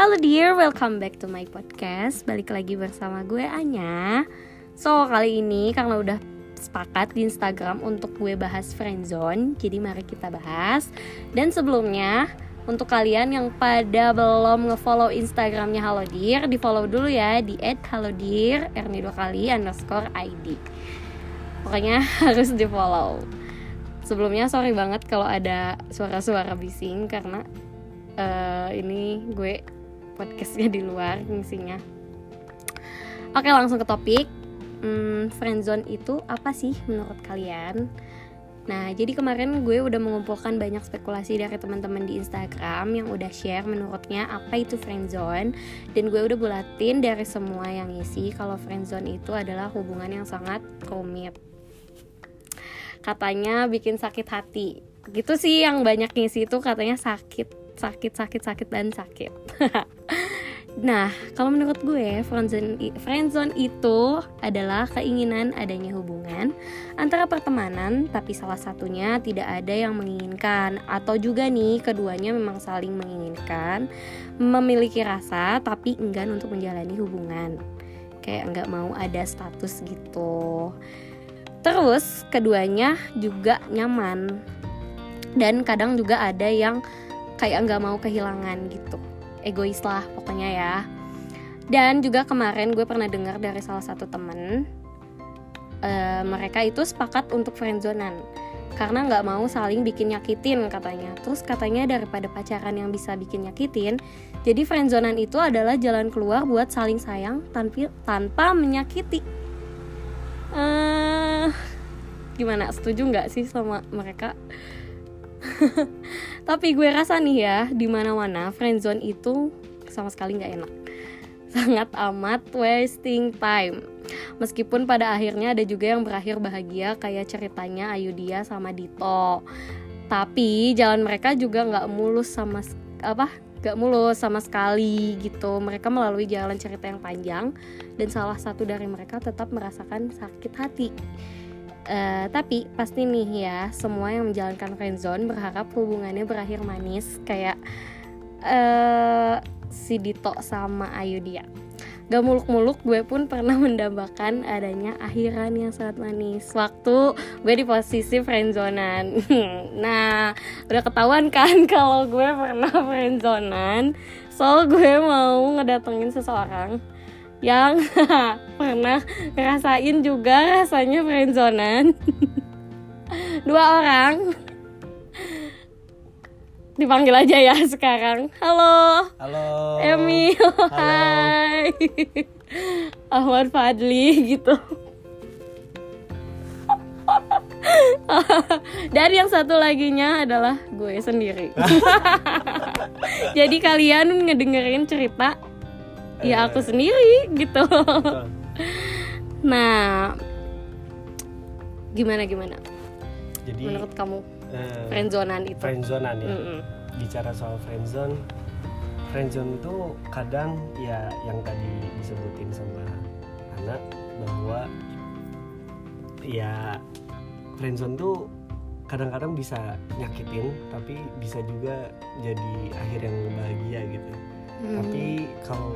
Halo dear, welcome back to my podcast. Balik lagi bersama gue Anya. So, kali ini karena udah sepakat di Instagram untuk gue bahas friendzone Jadi mari kita bahas. Dan sebelumnya, untuk kalian yang pada belum ngefollow Instagramnya Halo Dear Di follow dulu ya di @halodear Erni dua kali underscore ID Pokoknya harus di follow Sebelumnya sorry banget kalau ada suara-suara bising Karena uh, ini gue podcastnya di luar ngisinya oke langsung ke topik. Hmm, friendzone itu apa sih menurut kalian? Nah, jadi kemarin gue udah mengumpulkan banyak spekulasi dari teman-teman di Instagram yang udah share menurutnya apa itu friendzone dan gue udah bulatin dari semua yang ngisi kalau friendzone itu adalah hubungan yang sangat rumit. Katanya bikin sakit hati. Gitu sih yang banyak ngisi itu katanya sakit sakit sakit sakit dan sakit. Nah, kalau menurut gue, friendzone, friendzone itu adalah keinginan adanya hubungan antara pertemanan, tapi salah satunya tidak ada yang menginginkan, atau juga nih keduanya memang saling menginginkan, memiliki rasa tapi enggan untuk menjalani hubungan, kayak nggak mau ada status gitu. Terus keduanya juga nyaman, dan kadang juga ada yang kayak nggak mau kehilangan gitu. Egois lah pokoknya ya. Dan juga kemarin gue pernah dengar dari salah satu temen uh, mereka itu sepakat untuk friendzonan. Karena nggak mau saling bikin nyakitin katanya. Terus katanya daripada pacaran yang bisa bikin nyakitin jadi friendzonan itu adalah jalan keluar buat saling sayang tanpa tanpa menyakiti. Uh, gimana? Setuju nggak sih sama mereka tapi gue rasa nih ya di mana mana friendzone itu sama sekali nggak enak. Sangat amat wasting time. Meskipun pada akhirnya ada juga yang berakhir bahagia kayak ceritanya Ayu dia sama Dito. Tapi jalan mereka juga nggak mulus sama apa gak mulus sama sekali gitu. Mereka melalui jalan cerita yang panjang dan salah satu dari mereka tetap merasakan sakit hati Uh, tapi pasti nih ya semua yang menjalankan friendzone berharap hubungannya berakhir manis kayak uh, si Dito sama Ayu dia. Gak muluk-muluk gue pun pernah mendambakan adanya akhiran yang sangat manis. Waktu gue di posisi friendzonan Nah udah ketahuan kan kalau gue pernah friendzonan So gue mau ngedatengin seseorang yang pernah ngerasain juga rasanya friendzonan. Dua orang. Dipanggil aja ya sekarang. Halo. Halo. Emi hai. Ahmad Fadli gitu. Dan yang satu laginya adalah gue sendiri. Jadi kalian ngedengerin cerita ya aku sendiri gitu. nah gimana gimana? Jadi menurut kamu uh, friendzonan itu? friendzonan ya? Mm -mm. bicara soal friendzone friendzone itu kadang ya yang tadi disebutin sama anak bahwa ya friendzone tuh kadang-kadang bisa nyakitin tapi bisa juga jadi akhir yang bahagia gitu. Hmm. tapi kalau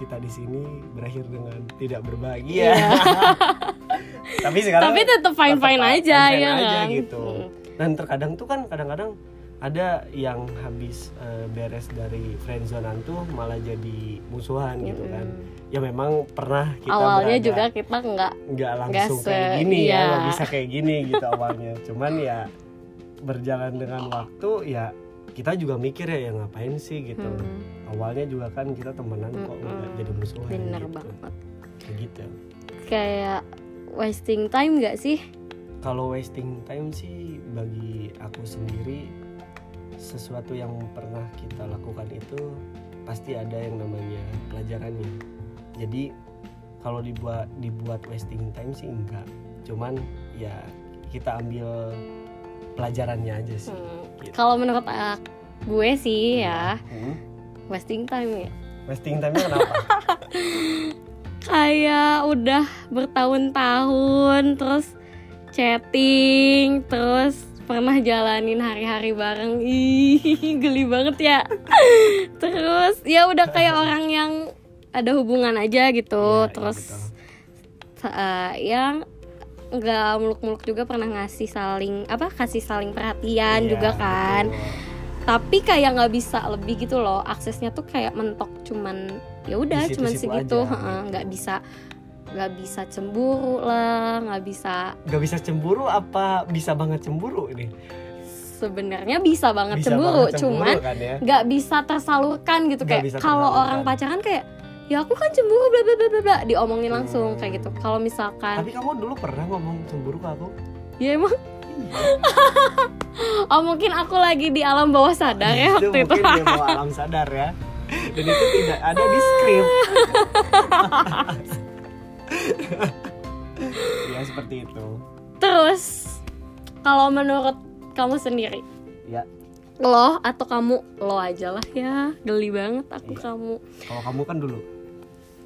kita di sini berakhir dengan tidak berbahagia. Yeah. Tapi sekarang Tapi tetap fine fine aja fine ya aja, kan. gitu. Dan terkadang tuh kan kadang-kadang ada yang habis uh, beres dari friendzonean tuh malah jadi musuhan gitu kan ya memang pernah kita awalnya berada, juga kita nggak nggak langsung kayak gini ya, iya. ya nggak bisa kayak gini gitu awalnya cuman ya berjalan dengan waktu ya kita juga mikir ya yang ngapain sih gitu hmm. awalnya juga kan kita temenan kok hmm. nggak jadi musuhan bener gitu. banget kayak gitu kayak wasting time nggak sih kalau wasting time sih bagi aku sendiri sesuatu yang pernah kita lakukan itu pasti ada yang namanya pelajarannya jadi kalau dibuat dibuat wasting time sih enggak cuman ya kita ambil pelajarannya aja sih. Hmm. Gitu. Kalau menurut uh, gue sih ya, hmm? wasting time ya. Wasting time kenapa? Kayak udah bertahun-tahun terus chatting, terus pernah jalanin hari-hari bareng ih geli banget ya terus ya udah kayak orang yang ada hubungan aja gitu Iya, iya, terus betul. uh, yang nggak muluk-muluk juga pernah ngasih saling apa kasih saling perhatian Iya, juga kan. betul. tapi kayak nggak bisa lebih gitu loh aksesnya tuh kayak mentok cuman ya udah cuman segitu gitu. nggak bisa nggak bisa cemburu lah nggak bisa nggak bisa cemburu apa bisa banget cemburu ini? Sebenarnya bisa banget bisa cemburu, banget cuman kan ya? nggak bisa tersalurkan gitu. Nggak kayak kalau orang pacaran kayak ya aku kan cemburu bla bla bla bla bla. Diomongin langsung Hmm. kayak gitu. Kalau misalkan tapi kamu dulu pernah ngomong cemburu ke aku? Ya emang. Oh mungkin aku lagi di alam bawah sadar ya itu waktu itu. mungkin dia bawa alam sadar ya. Dan itu tidak ada di skrip. Ya seperti itu. Terus kalau menurut kamu sendiri? Ya. Lo atau kamu? Lo aja lah ya geli banget aku Iya. kamu. Kalau kamu kan dulu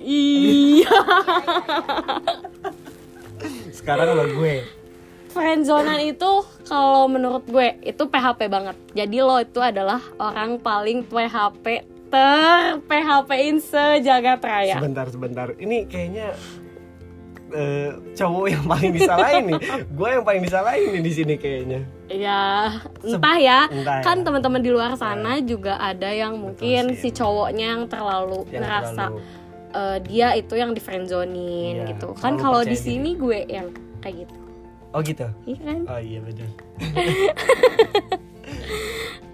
iya sekarang lo gue friendzonan itu kalau menurut gue itu PHP banget. Jadi lo itu adalah orang paling PHP ter PHP-in sejagat raya. sebentar sebentar ini kayaknya eh, cowok yang paling disalahin nih gue yang paling disalahin nih di sini kayaknya Ya, entah ya. Entah ya. Kan teman-teman di luar sana juga ada yang mungkin sih. si cowoknya yang terlalu yang ngerasa terlalu eh, dia itu yang di friendzonin Iya, gitu. Kan kalau di sini gue yang kayak gitu. oh gitu Iya kan? oh iya betul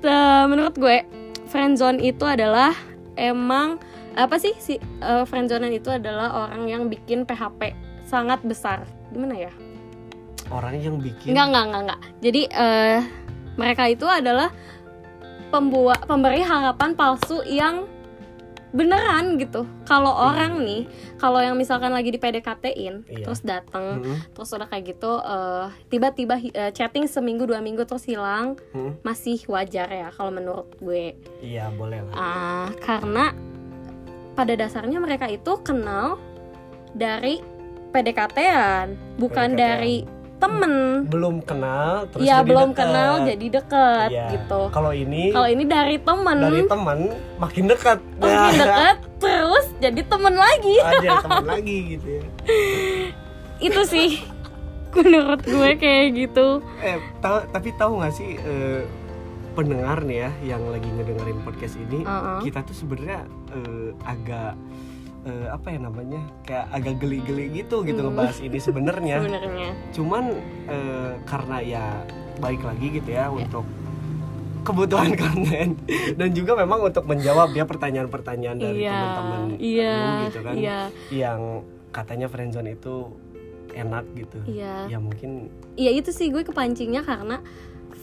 Nah, menurut gue friendzone itu adalah emang apa sih si uh, friendzonean itu adalah orang yang bikin PHP sangat besar. Gimana ya? orang yang bikin Enggak, enggak, enggak, enggak. Jadi eh mereka itu adalah pembuat pemberi harapan palsu yang beneran gitu. Kalau orang nih, kalau yang misalkan lagi di PDKT-in Iya. terus datang Mm-mm, terus udah kayak gitu eh, tiba-tiba eh, chatting seminggu dua minggu terus hilang mm. masih wajar ya kalau menurut gue iya boleh lah Ah, karena pada dasarnya mereka itu kenal dari PDKT-an bukan PDKT-an. dari temen. Belum kenal terus ya jadi belum deket. kenal jadi deket Iya. gitu. Kalau ini kalau ini dari temen. dari teman makin dekat makin deket terus jadi temen lagi. Aja teman lagi gitu ya. Itu sih menurut gue kayak gitu. Eh tahu tapi tahu nggak sih eh, pendengar nih ya yang lagi ngedengerin podcast ini Uh-uh. kita tuh sebenarnya eh, agak eh, apa ya namanya kayak agak geli-geli gitu gitu Hmm. ngebahas ini sebenarnya. Cuman eh, karena ya baik lagi gitu ya untuk kebutuhan konten. Dan juga memang untuk menjawab ya pertanyaan-pertanyaan dari iya teman-teman lu gitu kan iya. yang katanya friendzone itu enak gitu. Iya. Ya mungkin Iya itu sih gue kepancingnya karena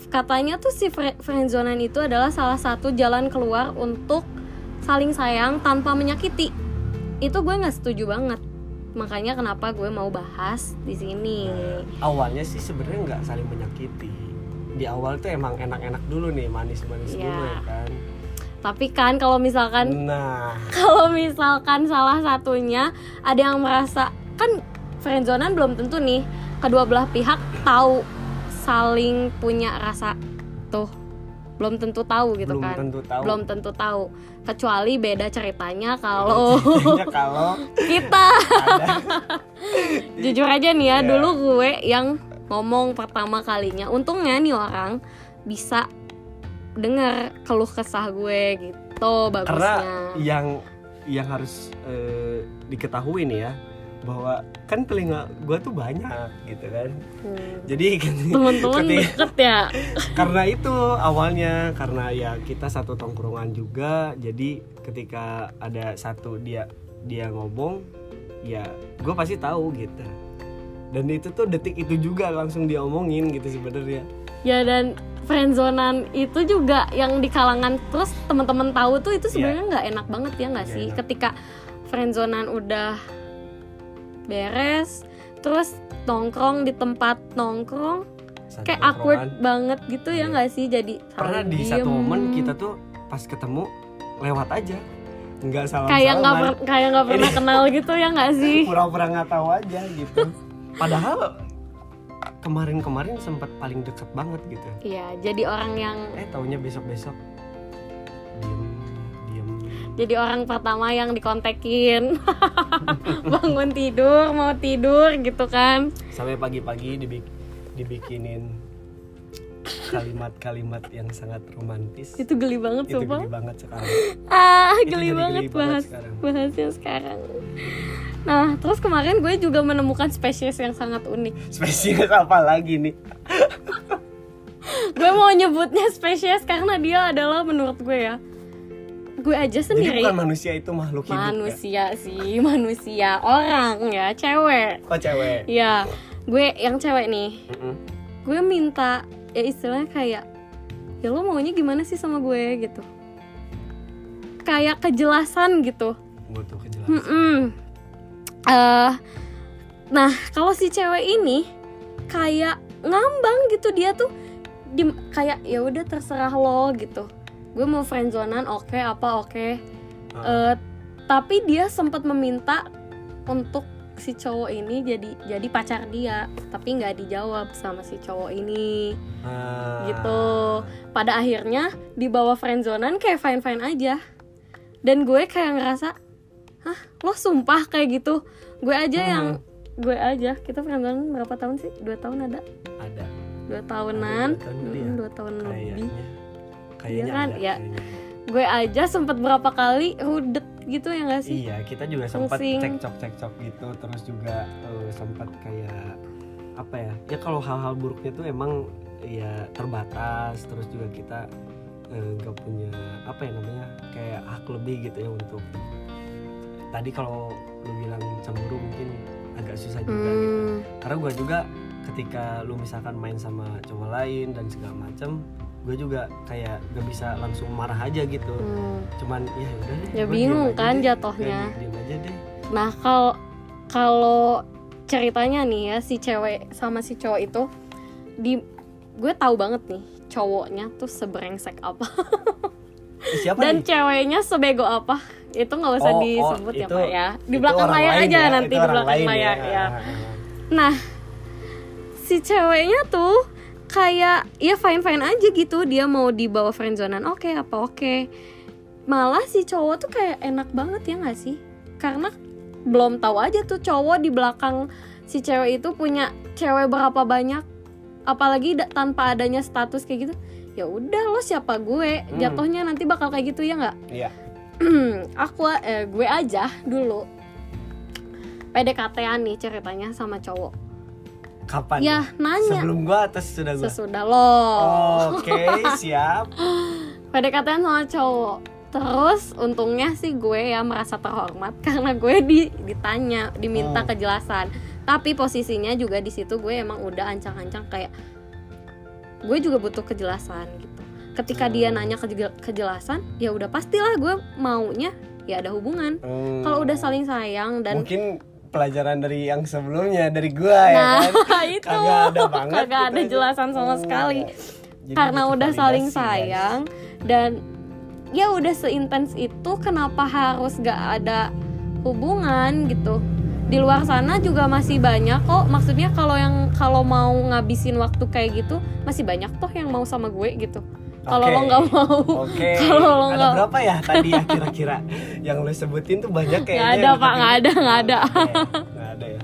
katanya tuh si fri- friendzonan itu adalah salah satu jalan keluar untuk saling sayang tanpa menyakiti. Itu gue nggak setuju banget. Makanya kenapa gue mau bahas di sini. awalnya sih sebenarnya nggak saling menyakiti di awal tuh emang enak-enak dulu nih manis-manis Iya. dulu ya kan Tapi kan kalau misalkan nah kalau misalkan salah satunya ada yang merasa kan friendzonan belum tentu nih kedua belah pihak tahu saling punya rasa tuh belum tentu tahu gitu belum kan. tentu tahu. Belum tentu tahu. Kecuali beda ceritanya kalau kalau kita. Jujur aja nih ya Iya. dulu gue yang ngomong pertama kalinya untungnya nih orang bisa dengar keluh kesah gue gitu karena bagusnya. yang yang harus eh, diketahui nih ya bahwa kan telinga gua tuh banyak gitu kan Hmm. jadi teman-teman ketika- deket ya karena itu awalnya karena ya kita satu tongkrongan juga jadi ketika ada satu dia dia ngomong ya gue pasti tahu gitu dan itu tuh detik itu juga langsung dia omongin gitu sebenarnya ya dan friendzonan itu juga yang di kalangan terus teman-teman tahu tuh itu sebenarnya nggak enak banget ya nggak Iya. Nggak sih enak. ketika friendzonan udah beres terus nongkrong di tempat nongkrong Satu kayak tongkrongan. awkward banget gitu ya Iya. nggak sih? Jadi pernah di satu diem. momen kita tuh pas ketemu lewat aja. Nggak salam kayak nggak per- kayak nggak pernah kenal gitu ya nggak sih? Pura-pura nggak tahu aja gitu. Padahal kemarin-kemarin sempat paling deket banget gitu. Iya jadi orang yang eh taunya besok-besok jadi orang pertama yang dikontekin. Bangun tidur mau tidur gitu kan. Sampai pagi-pagi dibik- dibikinin kalimat-kalimat yang sangat romantis. Itu geli banget itu sumpah. geli banget sekarang. Ah geli banget geli banget bahas sekarang. bahasnya sekarang. Nah terus kemarin gue juga menemukan spesies yang sangat unik. Spesies apa lagi nih? Gue mau nyebutnya spesies karena dia adalah menurut gue ya gue aja jadi sendiri. bukan manusia itu makhluk hidup ya? manusia sih manusia orang ya cewek. Oh cewek. Ya gue yang cewek nih. Mm-mm. gue minta ya istilahnya kayak ya lo maunya gimana sih sama gue? gitu. Kayak kejelasan gitu. Butuh kejelasan. Eh, nah kalau si cewek ini kayak ngambang gitu dia tuh di kayak ya udah terserah lo gitu gue mau friendzonan oke apa oke. Ah. Eh, tapi dia sempat meminta untuk si cowok ini jadi jadi pacar dia tapi nggak dijawab sama si cowok ini. Ah. gitu. Pada akhirnya di bawah friendzonan kayak fine fine aja. Dan gue kayak ngerasa hah lo sumpah? kayak gitu. Gue aja Hmm. yang gue aja. Kita friendzonan berapa tahun sih? Dua tahun ada? Ada. Dua tahunan. dua tahun Mm, ya? dua tahun lebih kayaknya kayaknya kan? ada, Ya. gue aja sempet berapa kali rudet gitu ya gak sih iya kita juga sempat cekcok cekcok gitu terus juga eh, sempat kayak apa ya ya kalau hal-hal buruknya tuh emang ya terbatas terus juga kita eh, nggak punya apa ya namanya kayak hak lebih gitu ya untuk tadi kalau lu bilang cemburu mungkin agak susah juga gitu Hmm, karena gue juga ketika lu misalkan main sama cowok lain dan segala macem gue juga kayak gak bisa langsung marah aja gitu. Hmm. cuman ya udah deh Ya bingung kan diem aja deh. Nah kalau kalau ceritanya nih ya si cewek sama si cowok itu di gue tahu banget nih cowoknya tuh sebrengsek apa. Eh, siapa dan nih? ceweknya sebego apa itu nggak usah Oh, oh, disebut ya itu- pak ya. Di belakang layar aja ya, nanti di belakang lain layar ya. ya nah si ceweknya tuh kayak ya fine fine aja gitu. Dia mau dibawa friendzonan oke apa oke. Malah si cowok tuh kayak enak banget ya nggak sih? Karena belum tahu aja tuh cowok di belakang si cewek itu punya cewek berapa banyak. Apalagi da- tanpa adanya status kayak gitu. Ya udah lo siapa gue? Hmm. jatuhnya nanti bakal kayak gitu ya nggak? Iya. aku eh, gue aja dulu. PDKT-an nih ceritanya sama cowok kapan ya nanya. Sebelum gua atau sesudah gua? Sesudah lo. Oke siap. PDKT-an sama cowok. Terus untungnya sih gue ya merasa terhormat karena gue di, ditanya diminta Hmm. kejelasan. Tapi posisinya juga di situ gue emang udah ancang-ancang kayak gue juga butuh kejelasan gitu. Ketika dia Hmm. nanya kejel- kejelasan ya udah pastilah gue maunya ya ada hubungan. Hmm. kalau udah saling sayang dan mungkin pelajaran dari yang sebelumnya dari gua ya nah kan? itu. Kagak ada banget kagak ada gitu. jelasan sama Hmm, sekali. jadi karena udah saling guys. sayang dan ya udah seintens itu kenapa harus gak ada hubungan gitu? Di luar sana juga masih banyak kok. Maksudnya kalau yang kalau mau ngabisin waktu kayak gitu masih banyak toh yang mau sama gue gitu kalau Oke. lo nggak mau Oke, Kalau lo ada nggak- berapa ya tadi ya kira-kira yang lo sebutin tuh banyak kayaknya. Nggak ada, Pak, nggak ada, nggak ada. Nggak ada ya.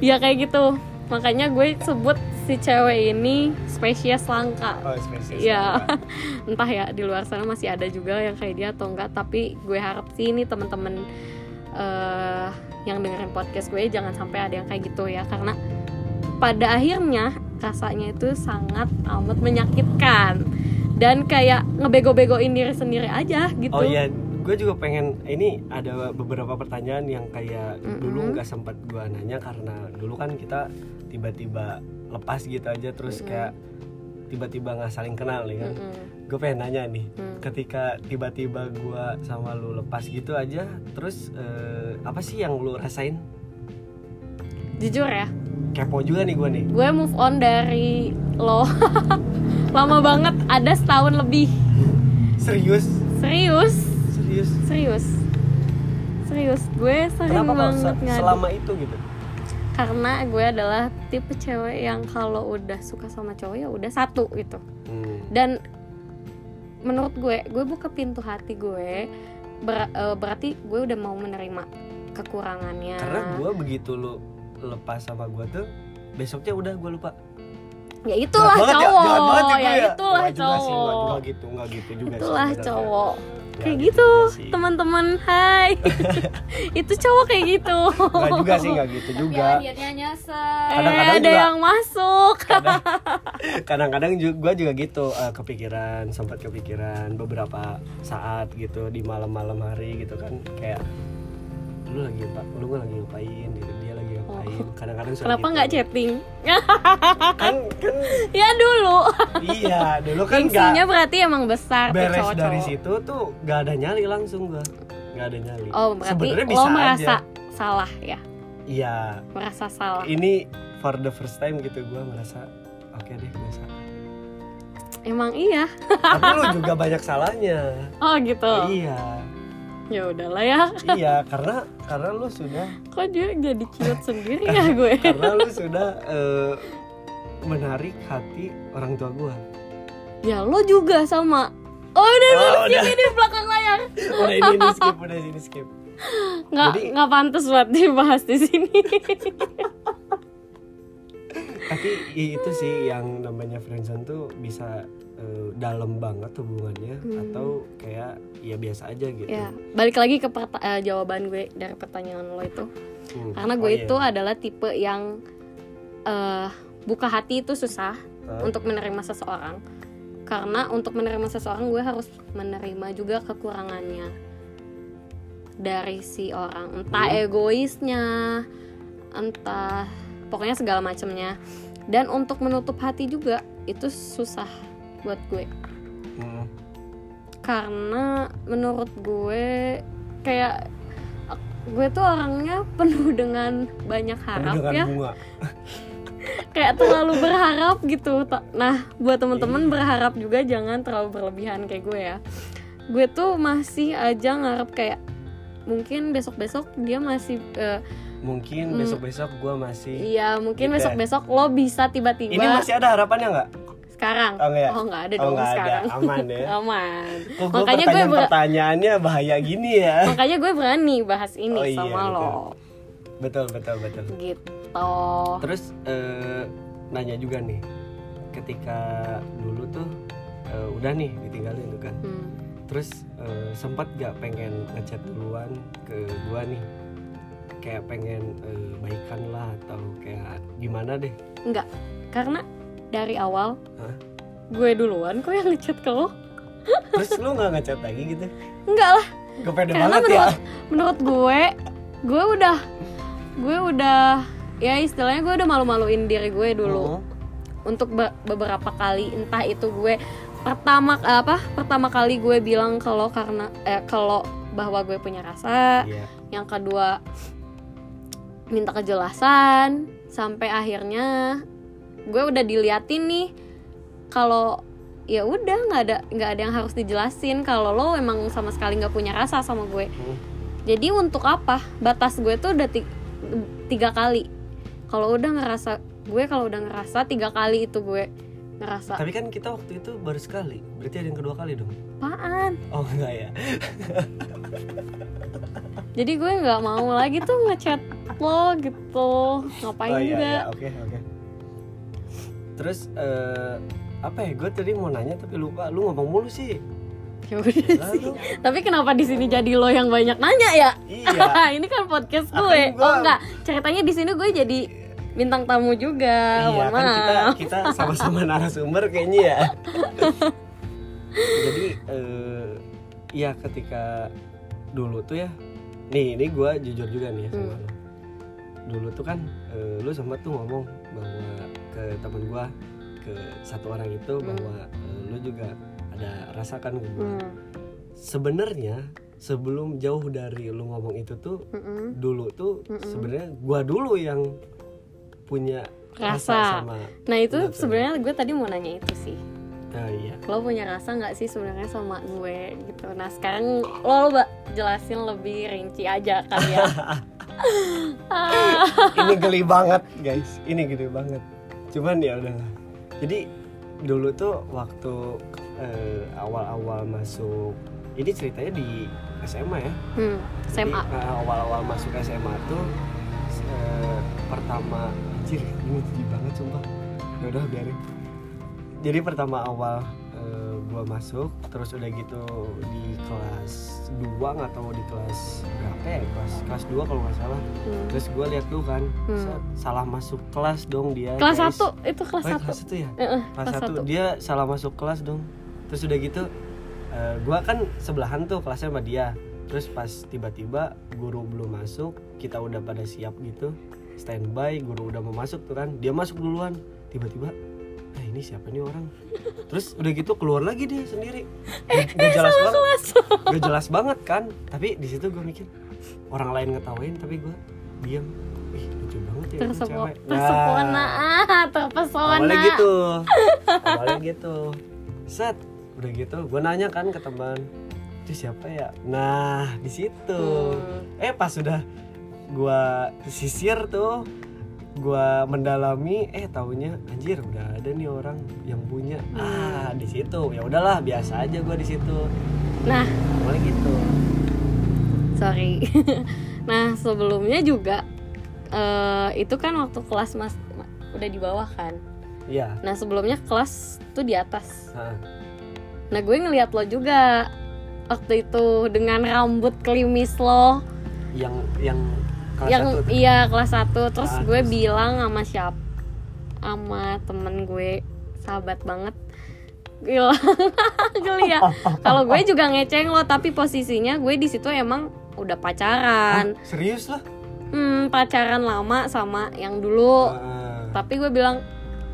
ya kayak gitu makanya gue sebut si cewek ini spesies langka Oh, spesies. Iya, entah ya di luar sana masih ada juga yang kayak dia atau enggak. Tapi gue harap sih ini teman-teman eh, yang dengerin podcast gue jangan sampai ada yang kayak gitu ya, karena pada akhirnya rasanya itu sangat amat menyakitkan dan kayak ngebego-begoin diri sendiri aja gitu. Oh iya, gue juga pengen ini ada beberapa pertanyaan yang kayak Mm-mm. dulu nggak sempat gue nanya karena dulu kan kita tiba-tiba lepas gitu aja terus Mm-mm. kayak tiba-tiba nggak saling kenal nih kan. Mm-mm. Gue pengen nanya nih, Mm. ketika tiba-tiba gue sama lu lepas gitu aja, terus eh, apa sih yang lu rasain? Jujur ya, Kepo juga nih gue nih. gue move on dari lo lama banget, ada setahun lebih. Serius, Serius, serius. serius serius gue sering Kenapa banget se- selama itu gitu? karena gue adalah tipe cewek yang kalau udah suka sama cowok ya udah satu gitu Hmm. dan menurut gue gue buka pintu hati gue ber- eh, berarti gue udah mau menerima kekurangannya karena gue begitu lu lepas sama gue tuh besoknya udah gue lupa. Ya itulah Jahat banget ya, cowok banget ya, gue itulah Nggak juga sih, nggak cowok. juga gitu nggak gitu juga sih itulah sebenarnya. cowok. Nggak kayak gitu gitu juga sih. teman-teman hai. Itu cowok kayak gitu. Nggak juga sih nggak gitu juga. dietnya nyasar. Eh Kadang-kadang ada juga- yang masuk. kadang-kadang gue juga gitu eh, kepikiran sempat kepikiran beberapa saat gitu di malam-malam hari gitu kan kayak lu lagi apa lu lagi ngapain? gitu lagi ngapain kadang-kadang kenapa gitu. nggak chatting? Kan kan ya dulu. Iya dulu kan gengsinya berarti emang besar beres cowok-cowok. dari situ tuh nggak ada nyali langsung gua. Nggak ada nyali. Oh berarti sebenarnya lo bisa merasa aja salah ya? Iya. Merasa salah. Ini for the first time gitu gua merasa oke deh gue salah. Emang iya. Tapi lu juga banyak salahnya. Oh gitu. Iya ya udahlah ya. Iya karena karena lu sudah kok dia jadi ciut sendiri ya gue? Karena lu sudah eh, menarik hati orang tua gua. Ya lo juga sama. Oh udah Oh, oh, udah. ini di belakang layar. Udah ini, ini skip udah ini skip. Nggak Jadi- nggak pantas buat dibahas di sini. Tapi ya itu sih yang namanya friendzone tuh bisa eh, dalam banget hubungannya Hmm. atau kayak ya biasa aja gitu ya balik lagi ke perta- eh, jawaban gue dari pertanyaan lo itu Hmm. karena Oh, gue iya. itu adalah tipe yang eh buka hati itu susah Hah? untuk menerima seseorang karena untuk menerima seseorang gue harus menerima juga kekurangannya dari si orang entah Hmm. egoisnya entah pokoknya segala macamnya dan untuk menutup hati juga itu susah buat gue Hmm. karena menurut gue kayak gue tuh orangnya penuh dengan banyak harap Penuh dengan ya bunga kayak terlalu berharap gitu nah buat temen-temen Iya. berharap juga jangan terlalu berlebihan kayak gue ya gue tuh masih aja ngarep kayak mungkin besok-besok dia masih eh, mungkin Hmm. besok-besok gua masih iya mungkin Gitu ya. besok-besok lo bisa tiba-tiba ini masih ada harapannya nggak sekarang? Oh, enggak oh nggak ada Oh, dong nggak ada. sekarang. Aman ya? aman. Kok gua Makanya gue ber- pertanyaannya bahaya gini ya? Makanya gue berani bahas ini Oh, iya, sama betul. lo. Betul betul betul. Gitu. Terus eh, nanya juga nih. Ketika dulu tuh eh, udah nih ditinggalin tuh kan. Hmm. terus eh, sempat gak pengen ngechat duluan ke gua nih? Kayak pengen eh, baikan lah atau kayak gimana deh? Enggak, karena dari awal Hah? gue duluan kok yang ngechat ke lo. terus lu nggak ngechat lagi gitu Enggak lah, kepede Karena banget ya menurut- menurut gue, gue udah, gue udah, ya istilahnya gue udah malu-maluin diri gue dulu Mhm. untuk be- beberapa kali, entah itu gue pertama apa, pertama kali gue bilang kalau karena, eh, kalau bahwa gue punya rasa, Iya. yang kedua minta kejelasan sampai akhirnya gue udah diliatin nih kalau ya udah nggak ada nggak ada yang harus dijelasin kalau lo emang sama sekali nggak punya rasa sama gue. Hmm. jadi untuk apa? Batas gue tuh udah ti- tiga kali. Kalau udah ngerasa gue kalau udah ngerasa tiga kali itu gue ngerasa. Tapi kan kita waktu itu baru sekali. Berarti ada yang kedua kali dong? Apaan? Oh enggak ya. Jadi gue nggak mau lagi tuh ngechat lo gitu. Ngapain oh, iya, juga iya, oke oke terus eh, apa ya gue tadi mau nanya tapi lupa lu ngomong mulu sih. Ya udah Gila sih. tapi kenapa di sini jadi lo yang banyak nanya ya? Iya. Ini kan podcast Akan gue. gua- oh enggak. Ceritanya di sini gue jadi bintang tamu juga. Iya mohon kan kita maaf. kita sama-sama narasumber kayaknya ya. Jadi eh, ya ketika dulu tuh ya nih ini gue jujur juga nih ya sama Hmm. lu. Dulu tuh kan eh, lu sempat tuh ngomong bahwa ke temen gue ke satu orang itu Hmm. bahwa eh, lu juga ada rasakan gue Hmm, sebenarnya sebelum jauh dari lu ngomong itu tuh mm-mm. dulu tuh Mm-mm. sebenarnya gua dulu yang punya rasa, Rasa. sama nah itu sebenarnya gue tadi mau nanya itu sih. Nah iya. Lo punya rasa nggak sih sebenarnya sama gue gitu? Nah sekarang lo mbak jelasin lebih rinci aja kali ya. Ini geli banget guys. Ini gede banget cuman ya udahlah jadi dulu tuh waktu eh, awal-awal masuk ini ceritanya di SMA ya? Hmm, Jadi, SMA eh, awal-awal masuk SMA tuh eh, pertama anjir ini jijik banget sumpah. Ya udah biarin. Jadi pertama awal gua masuk terus udah gitu di kelas 2 nggak tahu di kelas berapa ya kelas kelas 2 kalau nggak salah. Hmm. terus gue lihat tuh kan Hmm. sa- salah masuk kelas dong dia kelas guys. 1 itu kelas Oh, 1 kelas satu ya? Heeh, kelas kelas satu. 1 dia salah masuk kelas dong. Terus udah gitu eh, gua kan sebelahan tuh kelasnya sama dia. Terus pas tiba-tiba guru belum masuk kita udah pada siap gitu. Standby guru udah mau masuk tuh kan. Dia masuk duluan. Tiba-tiba eh ini siapa nih orang? Terus udah gitu keluar lagi dia sendiri. Gak, gak jelas banget. gak jelas banget kan. Tapi di situ gue mikir orang lain ngetawain tapi gue diam ih lucu banget ya Tersepo, cewek. tersepona ah terpesona. awalnya gitu. Awalnya gitu. Set udah gitu. Gue nanya kan ke teman itu siapa ya? Nah di situ. Hmm. eh pas sudah gue sisir tuh gue mendalami eh taunya anjir udah ada nih orang yang punya. Ah di situ. Ya udahlah biasa aja gue di situ. Nah. Awalnya gitu. Sorry. Nah sebelumnya juga eh, itu kan waktu kelas mas ma- udah di bawah kan? Iya. Nah sebelumnya kelas tuh di atas. Nah, nah gue ngeliat lo juga waktu itu dengan rambut klimis lo. Yang yang kelas yang satu iya kelas 1 terus Ah, gue terus? bilang sama siapa sama temen gue sahabat banget. Gila. Geli ya kalau gue juga ngeceng lo tapi posisinya gue di situ emang udah pacaran. Hah, serius lah? Hmm pacaran lama sama yang dulu. Ah, tapi gue bilang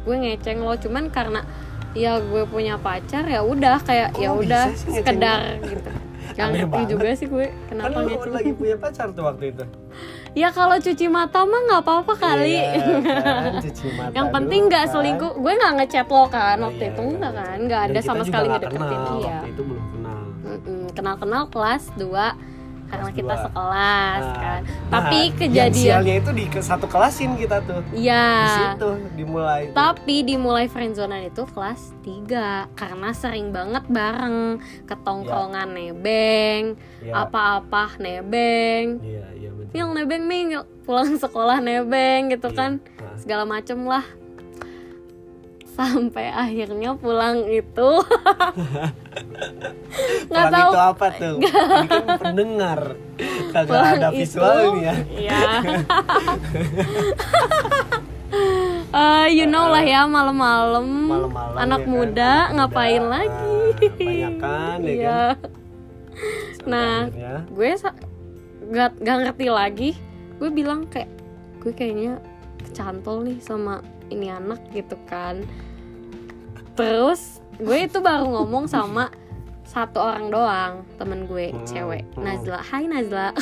gue ngeceng lo cuman karena ya gue punya pacar ya udah kayak ya udah sekedar gitu. Aneh ngerti juga sih gue kan kenapa ngeceng. lagi punya pacar tuh waktu itu ya kalau cuci mata mah nggak apa-apa kali. Iya, kan, cuci mata yang penting nggak kan. selingkuh. gue nggak ngechat lo kan Oh, waktu iya, itu iya, enggak iya. kan? Nggak ada sama sekali nggak ngedeketin iya waktu itu belum kenal. Kenal kenal kelas 2 karena Kelas kita dua. sekelas Nah, kan. nah, tapi yang kejadian sialnya itu di satu kelasin kita tuh. Di ya situ dimulai tapi dimulai friendzonean itu kelas 3 karena sering banget bareng. Ketongkrongan nebeng ya, apa-apa nebeng. Iya iya betul Mil nebeng Mil pulang sekolah nebeng gitu Iya. kan. Nah, segala macem lah sampai akhirnya pulang itu. Nggak tahu. itu apa tuh? Ini kan pendengar. Kagak pulang ada visualnya ya. Eh, you know lah ya malam-malam. Malam-malam, anak ya kan, muda ngapain muda. lagi? Banyakan, ya Iya. Sampai Nah. akhirnya, gue sa- gak, gak ngerti lagi. Gue bilang kayak gue kayaknya kecantol nih sama ini anak gitu kan. Terus gue itu baru ngomong sama satu orang doang temen gue Hmm, cewek. hmm. Nazla. Hai Nazla.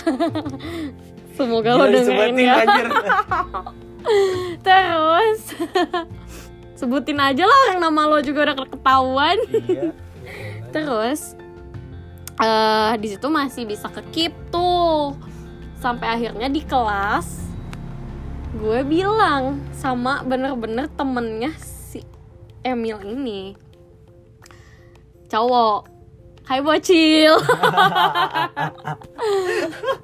Semoga lo gila dengerin disebutin, ya terus sebutin aja lah orang nama lo juga udah ketahuan. Iya. Terus eh di situ masih bisa ke keep tuh. Sampai akhirnya di kelas gue bilang sama bener-bener temennya si Emil ini. Cowok. Hai bocil.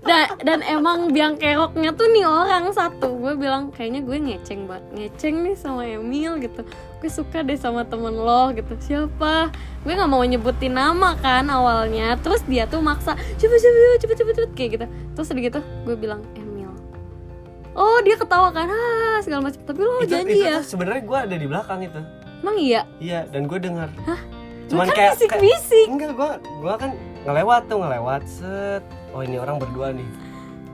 Dan, dan emang biang keroknya tuh nih orang satu. Gue bilang kayaknya gue ngeceng banget Ngeceng nih sama Emil gitu. Gue suka deh sama temen lo gitu. Siapa? Gue gak mau nyebutin nama kan awalnya. Terus dia tuh maksa cepet cepet cepet cepet, cepet kayak gitu. Terus udah gitu gue bilang Emil Oh dia ketawa kan? Ah, segala macam. Tapi lo itu, janji itu ya? sebenarnya gue ada di belakang itu. Emang iya? iya dan gue dengar Cuman cuman kan kayak, kayak bisik-bisik. Enggak gue gue kan ngelewat tuh ngelewat set. Oh ini orang berdua nih.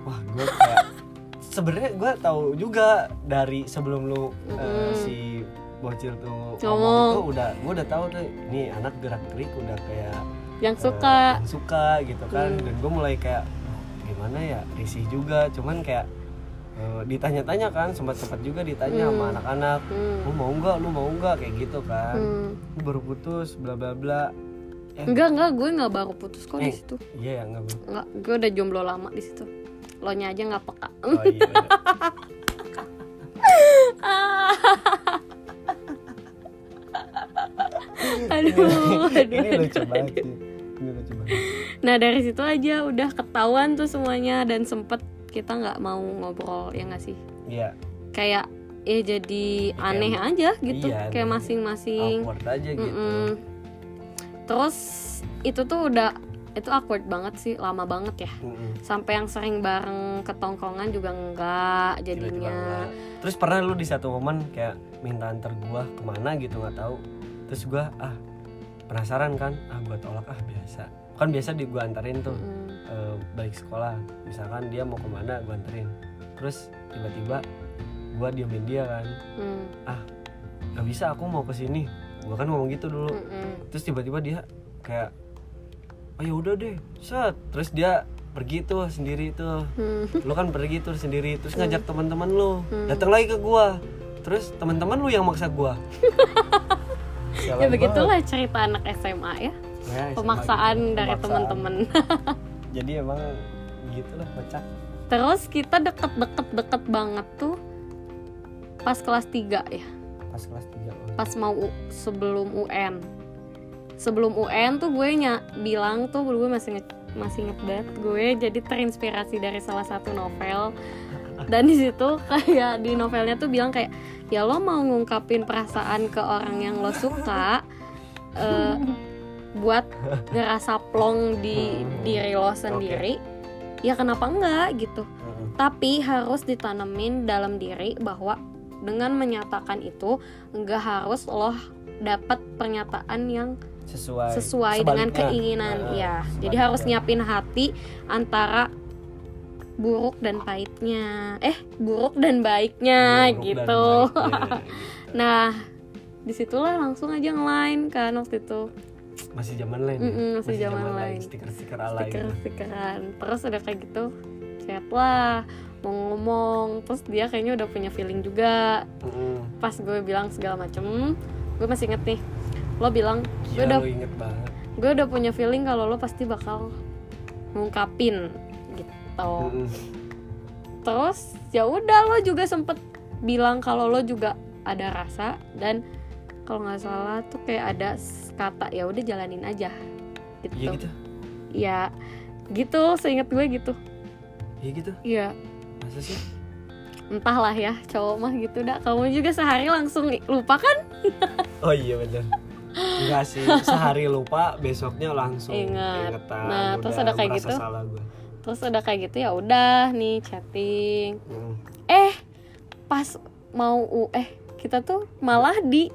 Wah gue kayak sebenarnya gue tahu juga dari sebelum lu eh, Mm-mm. si bocil tuh Ngomong. ngomong. tuh udah gue udah tahu tuh ini anak gerak gerik udah kayak Yang eh, suka. yang suka gitu kan. Hmm. dan gue mulai kayak gimana ya? Risih juga. Cuman kayak eh, ditanya-tanya kan sempat sempat juga ditanya sama Hmm. anak-anak Hmm. lu mau nggak lu mau nggak kayak gitu kan Hmm. lu baru putus bla bla bla eh, Enggak enggak gue nggak baru putus kok di Eh. situ. iya ya nggak Bu? Enggak, gue udah jomblo lama di situ. lo nya aja nggak peka oh iya bener. aduh, aduh, ini aduh, lucu banget aduh. sih ini lucu banget nah dari situ aja udah ketahuan tuh semuanya dan sempet kita nggak mau ngobrol ya nggak sih? Iya. Kayak ya jadi Kayak- aneh aja gitu iya, kayak masing-masing. awkward aja gitu. Mm-mm. terus itu tuh udah itu awkward banget sih lama banget ya. Mm-mm. sampai yang sering bareng ke tongkongan juga enggak jadinya. enggak. terus pernah lu di satu momen kayak minta antar gua ke mana gitu nggak tahu. Terus gua ah penasaran kan? Ah gua tolak. Ah biasa. Kan biasa di gua anterin tuh. Mm-mm. Eh, balik sekolah. Misalkan dia mau ke mana gua anterin. Terus tiba-tiba gua diemin dia kan. Mm. nggak bisa aku mau ke sini. Gua kan ngomong gitu dulu. Mm-mm. terus tiba-tiba dia kayak oh ya udah deh. Set. Terus dia pergi tuh sendiri tuh. Mm. lu kan pergi tuh sendiri terus ngajak teman-teman lu. Hmm. datang lagi ke gua. Terus teman-teman lu yang maksa gua. Ya begitulah cerita anak SMA ya. Ya, SMA pemaksaan gitu. dari teman-teman jadi emang gitulah kocak terus kita deket-deket-deket banget tuh pas kelas 3 ya. Pas kelas 3 pas mau U- sebelum UN sebelum UN tuh gue nya bilang tuh gue masih inget masih inget banget gue jadi terinspirasi dari salah satu novel. Dan di situ kayak di novelnya tuh bilang kayak ya lo mau ngungkapin perasaan ke orang yang lo suka eh, buat ngerasa plong di diri lo sendiri ya kenapa enggak gitu. Tapi harus ditanemin dalam diri bahwa dengan menyatakan itu enggak harus lo dapat pernyataan yang sesuai. sesuai dengan keinginan Nah, ya sebaliknya. jadi harus nyiapin hati antara buruk dan pahitnya. Eh buruk dan baiknya Buruk dan gitu. baiknya, gitu. nah di situlah langsung aja nge-line kan waktu itu masih zaman lain ya? Mm-mm, masih zaman lain. stiker-stiker alay stiker gitu. stikeran terus udah kayak gitu chat lah mau ngomong terus dia kayaknya udah punya feeling juga Mm-mm. pas gue bilang segala macem gue masih inget nih lo bilang gue udah inget banget gue udah punya feeling kalau lo pasti bakal ngungkapin gitu Mm-mm. terus ya udah lo juga sempet bilang kalau lo juga ada rasa dan kalau nggak salah tuh kayak ada kata ya udah jalanin aja gitu. Iya gitu? Ya gitu seingat gue gitu. Iya gitu? Iya. Masa sih? Entahlah ya cowok mah gitu. Dah kamu juga sehari langsung lupa kan? Oh iya bener. Enggak sih, sehari lupa, besoknya langsung Ingat. ingetan, Nah, terus ada kayak gitu? salah gue. terus udah kayak gitu ya udah nih chatting. Mm. eh pas mau eh kita tuh malah di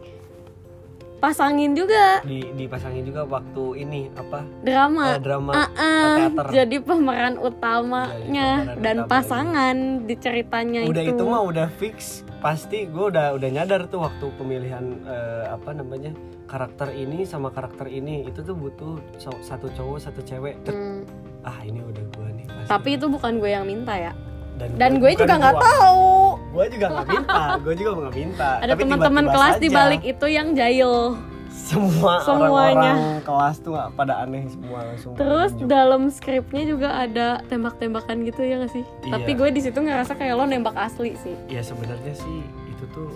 pasangin juga. Di dipasangin juga waktu ini apa? drama. Eh, drama. Ah, ah, teater. jadi pemeran utamanya Jadi pemeran dan utamanya. pasangan di ceritanya udah itu, itu mah udah fix. Pasti gue udah udah nyadar tuh waktu pemilihan eh, apa namanya karakter ini sama karakter ini. Itu tuh butuh satu cowok satu cewek. Hmm, ah ini udah gue nih pasti. tapi itu bukan gue yang minta ya dan, dan gue juga nggak tahu. Gue juga nggak minta gue juga nggak minta. Ada teman-teman kelas di balik itu yang jahil. Semua Semuanya. orang-orang kelas tuh nggak pada aneh semua langsung terus nunjuk. dalam skripnya juga ada tembak-tembakan gitu ya gak sih? Iya. tapi gue di situ ngerasa kayak lo nembak asli sih. Ya sebenarnya sih itu tuh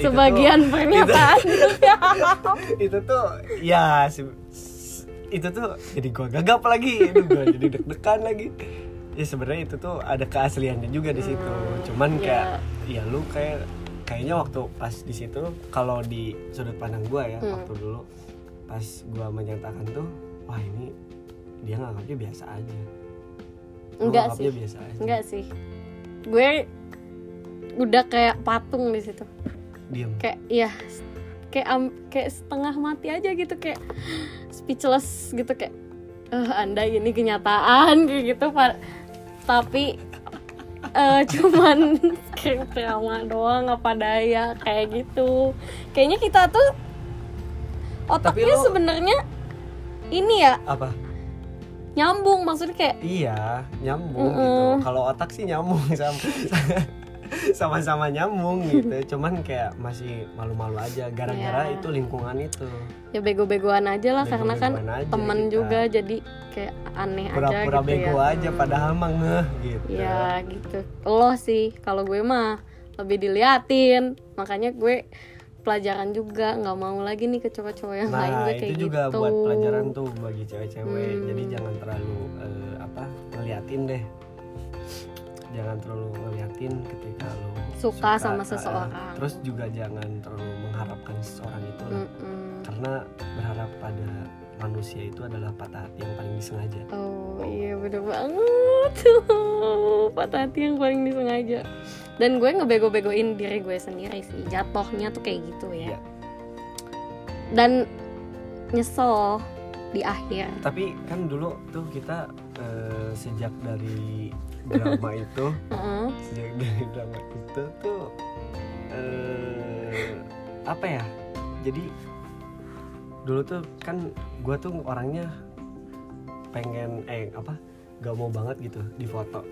itu sebagian pernyataan. Tuh, itu tuh ya itu tuh jadi gua gagap lagi. Itu gua jadi deg-degan lagi ya sebenarnya itu tuh ada keasliannya juga di situ. Hmm, cuman iya. kayak ya lu kayak kayaknya waktu pas di situ kalau di sudut pandang gua ya Hmm. waktu dulu pas gua menyatakan tuh wah ini dia nganggapnya biasa aja. Gua enggak sih. biasa aja. Enggak sih. Gue udah kayak patung di situ. Diem. Kayak ya kayak am- kayak setengah mati aja gitu kayak speechless gitu kayak eh anda ini kenyataan kayak gitu pak tapi eh cuman skrip drama doang apa daya kayak gitu kayaknya kita tuh otaknya lo- sebenarnya ini ya apa nyambung maksudnya kayak Iya, nyambung Mm-mm. gitu. Kalau otak sih nyambung sama sama-sama nyambung gitu. Cuman kayak masih malu-malu aja. Gara-gara Iya. itu lingkungan itu. Ya bego-begoan aja lah karena kan aja temen kita. juga jadi kayak aneh aja pura-pura gitu bego ya aja padahal mah ngeh gitu. Ya gitu. Lo sih kalau gue mah lebih diliatin. Makanya gue pelajaran juga nggak mau lagi nih ke cowok-cowok yang lain nah gue itu kayak juga gitu. buat pelajaran tuh bagi cewek-cewek. Hmm. jadi jangan terlalu eh, apa ngeliatin deh jangan terlalu ngeliatin ketika lo Suka sama eh, seseorang. terus juga jangan terlalu mengharapkan seseorang itu lah. Mm-mm. karena berharap pada manusia itu adalah patah hati yang paling disengaja Oh iya bener banget Patah hati yang paling disengaja Dan gue ngebego-begoin diri gue sendiri sih Jatohnya tuh kayak gitu ya Iya. Dan nyesel di akhir tapi kan dulu tuh kita eh, sejak dari drama itu Heeh. sejak dari drama itu tuh eh, apa ya? Jadi dulu tuh kan gue tuh orangnya pengen eh apa? Gak mau banget gitu di foto.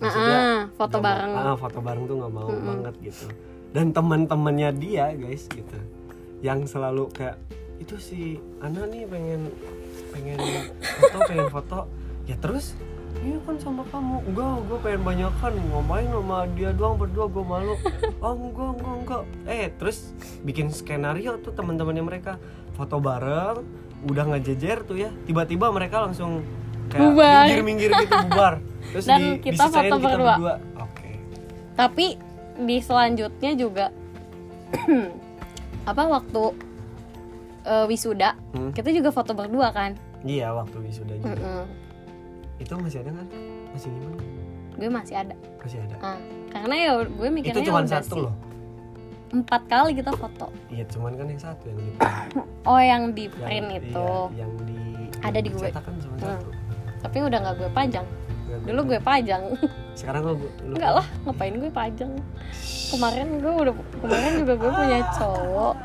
Ah, foto mau- bareng. Ah, foto bareng tuh nggak mau Mm-mm. banget gitu. Dan teman-temannya dia guys gitu yang selalu kayak itu si Ana nih pengen pengen foto pengen foto. Ya terus? Iya kan sama kamu. Enggak gue pengen banyakan. Ngapain sama dia doang berdua gue malu. Oh enggak enggak enggak. Eh terus bikin skenario tuh teman-temannya mereka. Foto bareng udah ngejejer tuh ya. Tiba-tiba mereka langsung kayak Bubar. minggir-minggir gitu bubar. Terus Dan di, kita foto kita berdua. berdua. Oke. Tapi di selanjutnya juga Apa waktu eh, wisuda Hmm. Kita juga foto berdua kan? Iya waktu wisuda juga. Mm-mm. itu masih ada kan masih gimana? Gue masih ada. Masih ada? Ah, Karena ya gue itu mikirnya cuma udah satu sih. loh. Empat kali kita foto. Iya cuman kan yang satu yang di Oh yang di yang, print itu. iya, yang di Ada yang di gue. kan cuma Hmm. satu. Tapi udah gak gue pajang. Nggak Dulu gue pajang. sekarang lo Enggak lah ngapain gue pajang? Kemarin gue udah Kemarin juga gue punya cowok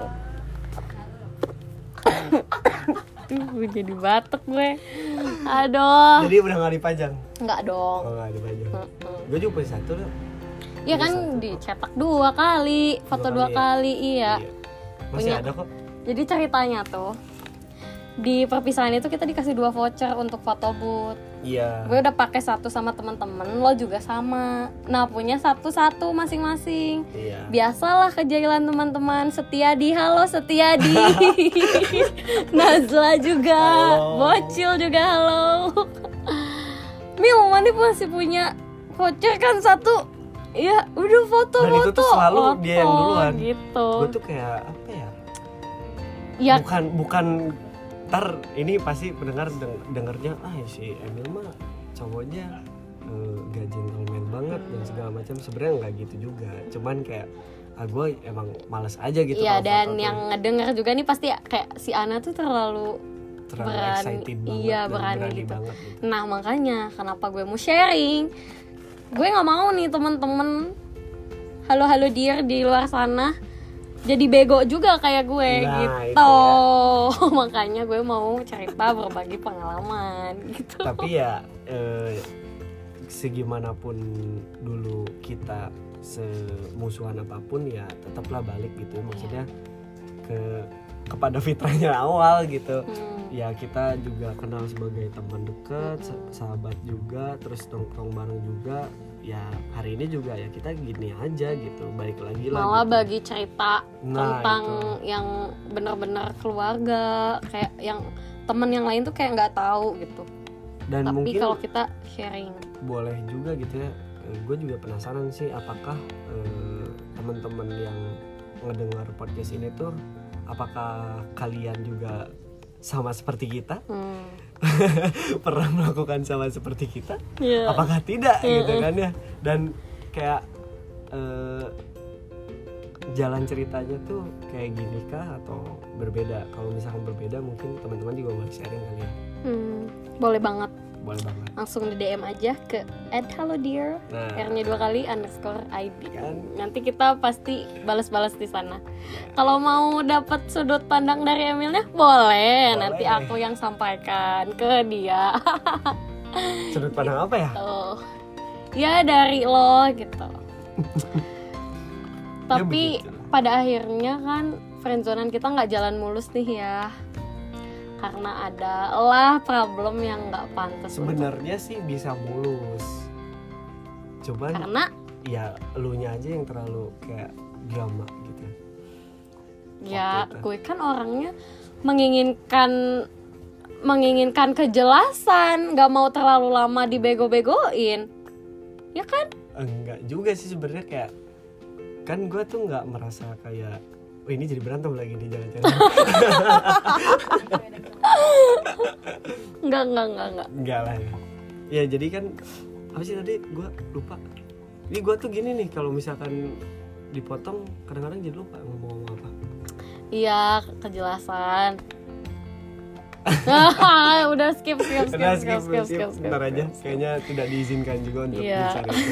Tuh gue jadi batuk gue. Aduh. Jadi udah nggak dipajang Enggak dong. Oh nggak dipajang Mm-mm. gue juga punya satu loh Ya kan satu. dicetak dua kali Foto Dua dua kali kali, Iya. Masih Punya. ada kok. Jadi ceritanya tuh di perpisahan itu kita dikasih dua voucher untuk foto booth. Iya Gue udah pakai satu sama teman-teman, lo juga sama. Nah punya satu-satu masing-masing. iya Biasalah kejailan teman-teman. Setiadi, halo Setiadi. Nazla juga, Halo. Bocil juga halo. Mil, mana masih punya voucher kan satu? Ya udah foto Dan itu foto. tuh selalu dia yang duluan. Gitu. gue tuh kayak apa ya Ya bukan bukan ntar ini pasti pendengar deng- dengernya ah si Emil mah cowoknya eh, gak gentleman banget dan segala macam sebenarnya nggak gitu juga cuman kayak ah gue emang males aja gitu Iya dan foto tuh. yang ngedenger juga nih pasti kayak si Ana tuh terlalu terlalu berani- excited banget iya, dan berani gitu. banget gitu. Nah makanya kenapa gue mau sharing Gue nggak mau nih temen-temen Halo-halo dear di luar sana Jadi bego juga kayak gue Nah, gitu. itu Makanya gue mau cerita berbagi pengalaman gitu. Tapi ya eh, segimanapun dulu kita semusuhan apa pun ya tetaplah balik gitu. Maksudnya ke kepada fitrahnya awal gitu. Hmm, ya kita juga kenal sebagai teman dekat sa- sahabat juga terus nongkrong bareng juga ya hari ini juga ya kita gini aja gitu balik lagi lah Malah gitu. bagi cerita Nah, tentang itu. yang benar-benar keluarga Kayak yang temen yang lain tuh kayak nggak tahu gitu dan Tapi mungkin kalau kita sharing boleh juga gitu ya gue juga penasaran sih apakah eh, teman-teman yang ngedengar podcast ini tuh apakah kalian juga sama seperti kita hmm. pernah melakukan sama seperti kita? Iya. apakah tidak gitu kan ya? Dan kayak eh, jalan ceritanya tuh kayak gini kah? Atau berbeda? Kalau misalkan berbeda mungkin teman-teman juga boleh sharing kali ya. Hmm, boleh banget boleh banget. Langsung di DM aja ke @hellodear nah R-nya dua kali underscore ID Kan. nanti kita pasti balas-balas di sana. Kalau mau dapat sudut pandang dari Emilnya boleh, Boleh. nanti aku yang sampaikan ke dia. Sudut pandang apa ya? Tuh ya dari lo gitu. Tapi begitu. pada akhirnya kan friendzonean kita nggak jalan mulus nih ya karena ada lah problem yang nggak pantas sebenarnya sih bisa mulus. Cuman karena? ya elunya aja yang terlalu kayak drama gitu ya. Itu. gue kan orangnya menginginkan menginginkan kejelasan nggak mau terlalu lama dibego-begoin. Ya kan? Enggak juga sih sebenarnya kayak kan gue tuh nggak merasa kayak oh ini jadi berantem lagi nih jangan-jangan nggak nggak nggak nggak enggak lah ya ya jadi kan apa sih tadi gue lupa ini gue tuh gini nih kalau misalkan dipotong kadang-kadang jadi lupa ngomong apa iya kejelasan udah skip skip skip Udah, skip skip skip, skip, Ntar aja skip. kayaknya tidak diizinkan juga untuk Iya. bicara.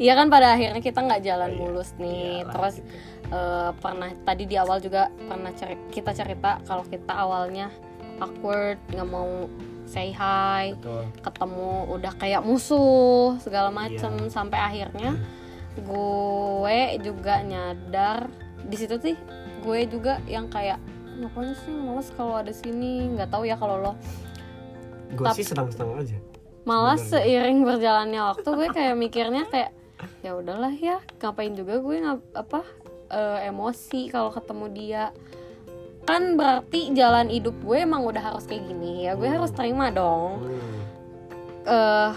Iya kan pada akhirnya kita nggak jalan Iya, mulus nih. Iyalah, Terus gitu. Eh, pernah tadi di awal juga pernah ceri- kita cerita kalau kita awalnya awkward nggak mau say hi, betul. ketemu udah kayak musuh segala macem. Iya. sampai akhirnya gue juga nyadar di situ sih gue juga yang kayak ngapain sih males kalau ada sini? Nggak tahu ya kalau lo. Gue Tap- sih senang-senang aja. malah Sebenarnya. seiring berjalannya waktu gue kayak mikirnya kayak ya udahlah ya ngapain juga gue ngap apa eh, emosi kalau ketemu dia. Kan berarti jalan hidup gue emang udah harus kayak gini ya gue harus terima dong. Eh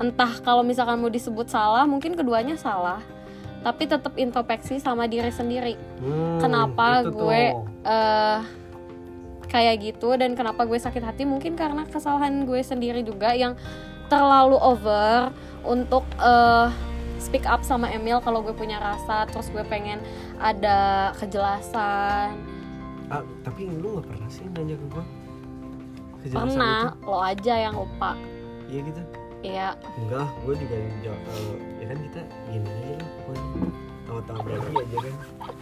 entah kalau misalkan mau disebut salah mungkin keduanya salah. Tapi tetap introspeksi sama diri sendiri. Hmm, Kenapa itu gue eh kayak gitu dan kenapa gue sakit hati? Mungkin karena kesalahan gue sendiri juga yang terlalu over untuk eh speak up sama Emil kalau gue punya rasa terus gue pengen ada kejelasan. Ah, tapi lu gak pernah sih nanya ke gue kejelasan pernah lo aja yang lupa. Itu? iya gitu? Ya enggak gue juga jawab eh, ya kan kita gini aja lah pokoknya. Tahu-tahu berarti aja kan.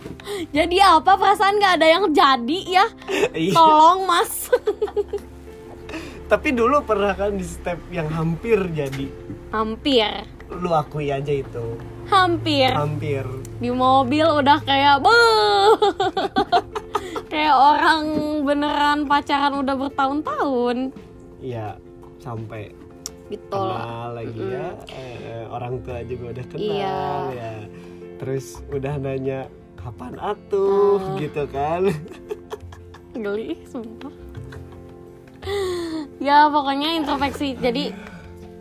Jadi apa? Perasaan nggak ada yang jadi ya? Iya. tolong mas. Tapi dulu pernah kan di step yang hampir jadi. Hampir lu akui aja itu. Hampir. Hampir. Di mobil udah kayak "Beuh." kayak orang beneran pacaran udah bertahun-tahun. Iya sampai gitu loh kenal lagi ya. Eh, orang tua juga udah kenal Iya. ya. Terus udah nanya kapan atuh? Ah. gitu kan. Geli sumpah. Ya pokoknya introspeksi. Jadi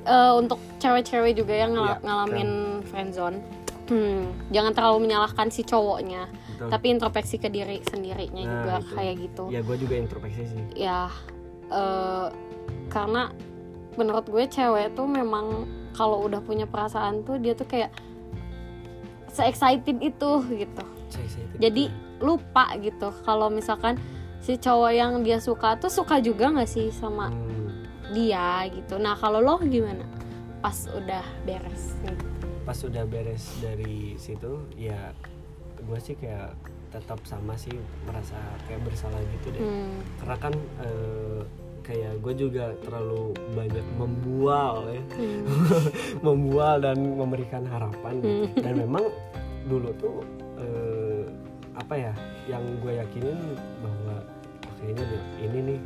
eh, untuk cewek-cewek juga yang ngala- Iya, ngalamin friendzone hmm, jangan terlalu menyalahkan si cowoknya Betul. tapi introspeksi ke diri sendirinya Nah, juga itu. kayak gitu. Ya gue juga introspeksi sih. Ya eh, karena menurut gue cewek tuh memang kalau udah punya perasaan tuh dia tuh kayak se excited itu gitu. Itu jadi lupa gitu. Kalau misalkan si cowok yang dia suka tuh suka juga nggak sih sama Hmm, dia gitu. Nah kalau lo gimana? Pas udah beres nih. Pas udah beres dari situ ya gue sih kayak tetap sama sih merasa kayak bersalah gitu deh. Hmm, karena kan eh, kayak gue juga terlalu banyak membual ya. Hmm, membual dan memberikan harapan gitu. Hmm. dan memang dulu tuh eh, apa ya yang gue yakinin bahwa "Oh, kayaknya ini nih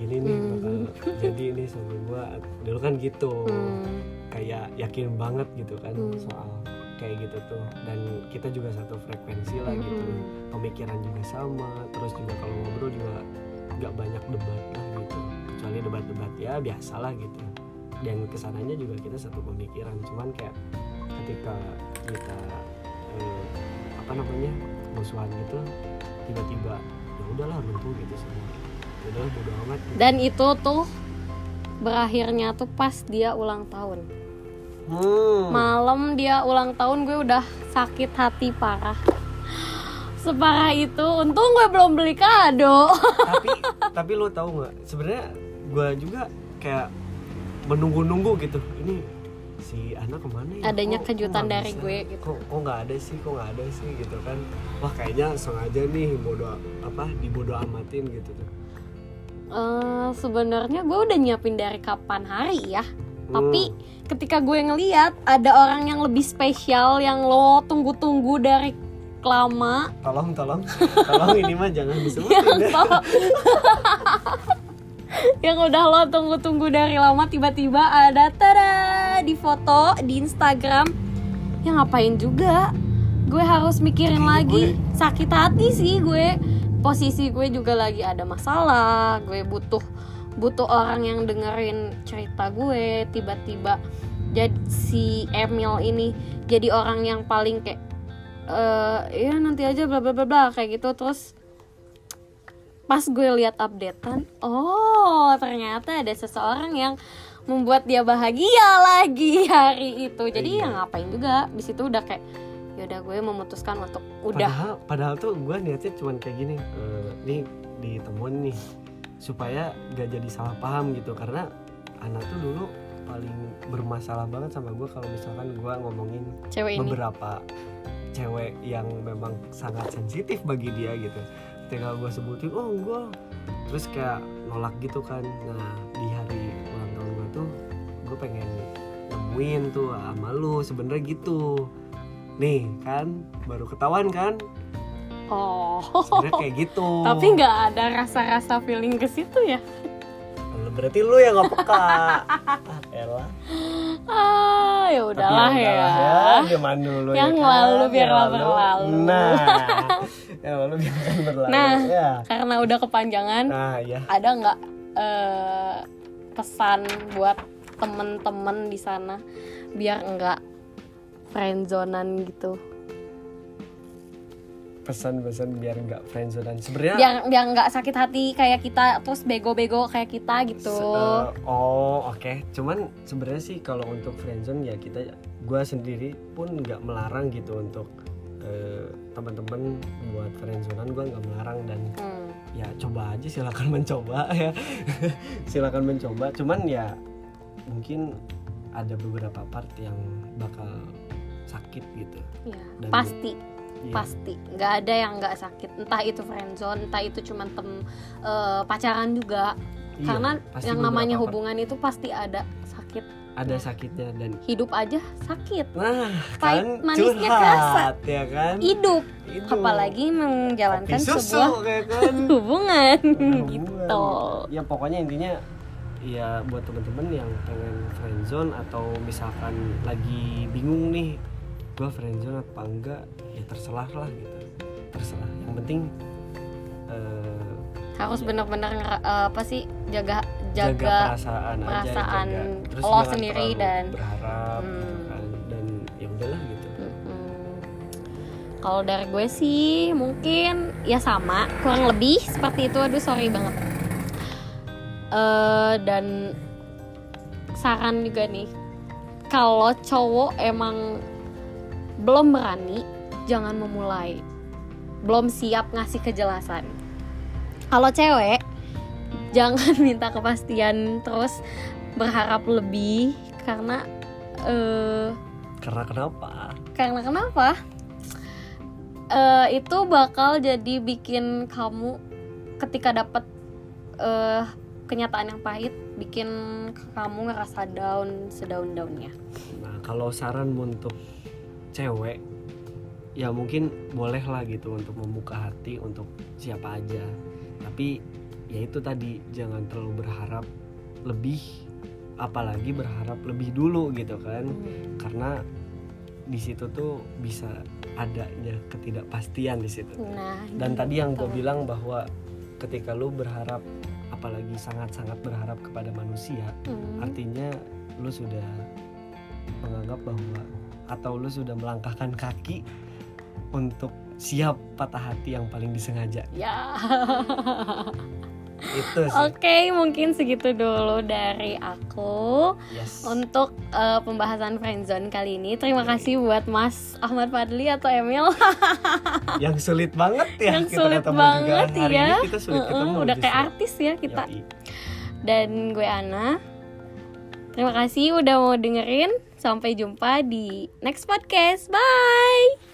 ini nih Hmm. bakal jadi ini sama gue dulu kan gitu. Hmm, kayak yakin banget gitu kan Hmm. soal kayak gitu tuh. Dan kita juga satu frekuensi lah Hmm. gitu pemikiran juga sama terus juga kalau ngobrol juga nggak banyak debat lah gitu. Kecuali debat-debat ya biasalah gitu. Dan ke sananya juga kita satu pemikiran. Cuman kayak ketika kita eh, apa namanya musuhan gitu tiba-tiba ya udahlah runtuh gitu semua dan itu tuh berakhirnya tuh pas dia ulang tahun. Hmm. malam dia ulang tahun gue udah sakit hati parah. Separah itu untung gue belum beli kado. Tapi tapi lo tahu nggak? Sebenarnya gue juga kayak menunggu-nunggu gitu. Ini si anak ke mana ya? Adanya Kok- kejutan kok dari bisa? gue gitu. kok kok nggak ada sih? Kok nggak ada sih? Gitu kan. Wah kayaknya sengaja nih bodo apa dibodo amatin gitu tuh Eh, sebenarnya gue udah nyiapin dari kapan hari ya. Tapi ketika gue ngeliat ada orang yang lebih spesial yang lo tunggu-tunggu dari lama. Tolong tolong. Tolong ini mah jangan disebutin yang yang udah lo tunggu-tunggu dari lama tiba-tiba ada tada di foto di Instagram. Ya ngapain juga? Gue harus mikirin Kayaknya lagi. gue- sakit hati sih gue posisi gue juga lagi ada masalah gue butuh butuh orang yang dengerin cerita gue. Tiba-tiba jadi si Emil ini jadi orang yang paling kayak eh ya nanti aja bla bla bla bla kayak gitu. Terus pas gue lihat updatean oh ternyata ada seseorang yang membuat dia bahagia lagi hari itu. Jadi Iya. ya ngapain juga di situ udah kayak ya udah gue memutuskan untuk udah. Padahal padahal tuh gue niatnya cuman kayak gini eh, nih ditemuin nih supaya gak jadi salah paham gitu. Karena anak tuh dulu paling bermasalah banget sama gue kalau misalkan gue ngomongin cewek ini. beberapa cewek yang memang sangat sensitif bagi dia gitu. Tinggal gue sebutin oh enggak. Terus kayak nolak gitu kan. Nah di hari ulang tahun gue tuh gue pengen nemuin tuh sama lu sebenarnya gitu nih kan? Baru ketahuan kan? Oh. Sebenarnya kayak gitu. Tapi nggak ada rasa-rasa feeling ke situ ya? Berarti lu yang gak peka. Ah, elah. Ah ya udahlah ya, udahlah gimana dulu Yang ya lalu kan? biar Yang berlalu. nah yang lalu biar berlalu Nah. ya. karena udah kepanjangan nah ya ada nggak eh, pesan buat temen-temen di sana? Biar nggak friendzonan gitu. Pesan-pesan biar nggak friendzone sebenarnya biar biar nggak sakit hati kayak kita terus bego-bego kayak kita gitu. Eh, oh oke. Cuman sebenarnya sih kalau untuk friendzone ya kita gue sendiri pun nggak melarang gitu untuk eh, teman-teman buat friendzonean gue nggak melarang. Dan Hmm, ya coba aja silakan mencoba ya. Silakan mencoba. Cuman ya mungkin ada beberapa part yang bakal sakit gitu. Ya, Dan- pasti Iya. pasti. Nggak ada yang nggak sakit. Entah itu friendzone entah itu cuman tem eh, pacaran juga. Iya, karena yang namanya hubungan itu pasti ada sakit. Ada sakitnya dan hidup aja sakit. Nah Pahit kan manisnya curhat ya kan? Hidup. Itu. apalagi menjalankan Kopi susu sebuah kayak kan? hubungan. Hubungan. gitu. Ya pokoknya intinya ya buat temen-temen yang pengen friendzone atau misalkan lagi bingung nih gua friendzone apa enggak ya terserah lah gitu. Terserah. Yang penting eh, harus benar-benar ngera- eh, apa sih jaga jaga, jaga, perasaan, perasaan aja jaga. Terus lo sendiri dan- berharap gitu Hmm. kan. Dan ya udahlah gitu. Mm-mm. kalau dari gue sih mungkin ya sama. Kurang lebih seperti itu. Aduh sorry banget. Eh dan saran juga nih. Kalau cowok emang belum berani jangan memulai. Belum siap ngasih kejelasan. Kalau cewek jangan minta kepastian terus berharap lebih karena eh karena kenapa? karena kenapa? Eh, itu bakal jadi bikin kamu ketika dapat eh kenyataan yang pahit bikin kamu ngerasa down sedaun daunnya Nah, kalau saran untuk cewek ya mungkin boleh lah gitu untuk membuka hati untuk siapa aja. Tapi ya itu tadi jangan terlalu berharap lebih apalagi berharap lebih dulu gitu kan. Karena di situ tuh bisa adanya ketidakpastian di situ. nah Dan tadi yang gue gitu. bilang bahwa ketika lu berharap apalagi sangat-sangat berharap kepada manusia, Hmm. artinya lu sudah menganggap bahwa atau lu sudah melangkahkan kaki untuk siap patah hati yang paling disengaja? Ya. Itu sih. Oke mungkin segitu dulu dari aku yes. untuk eh, pembahasan friendzone kali ini. Terima kasih buat Mas Ahmad Fadli atau Emil. Yang sulit banget ya yang kita sulit ketemu banget juga. hari ya. ini. Kita sulit ketemu udah kayak artis ya kita. Yoi. dan gue Ana. Terima kasih udah mau dengerin sampai jumpa di next podcast. Bye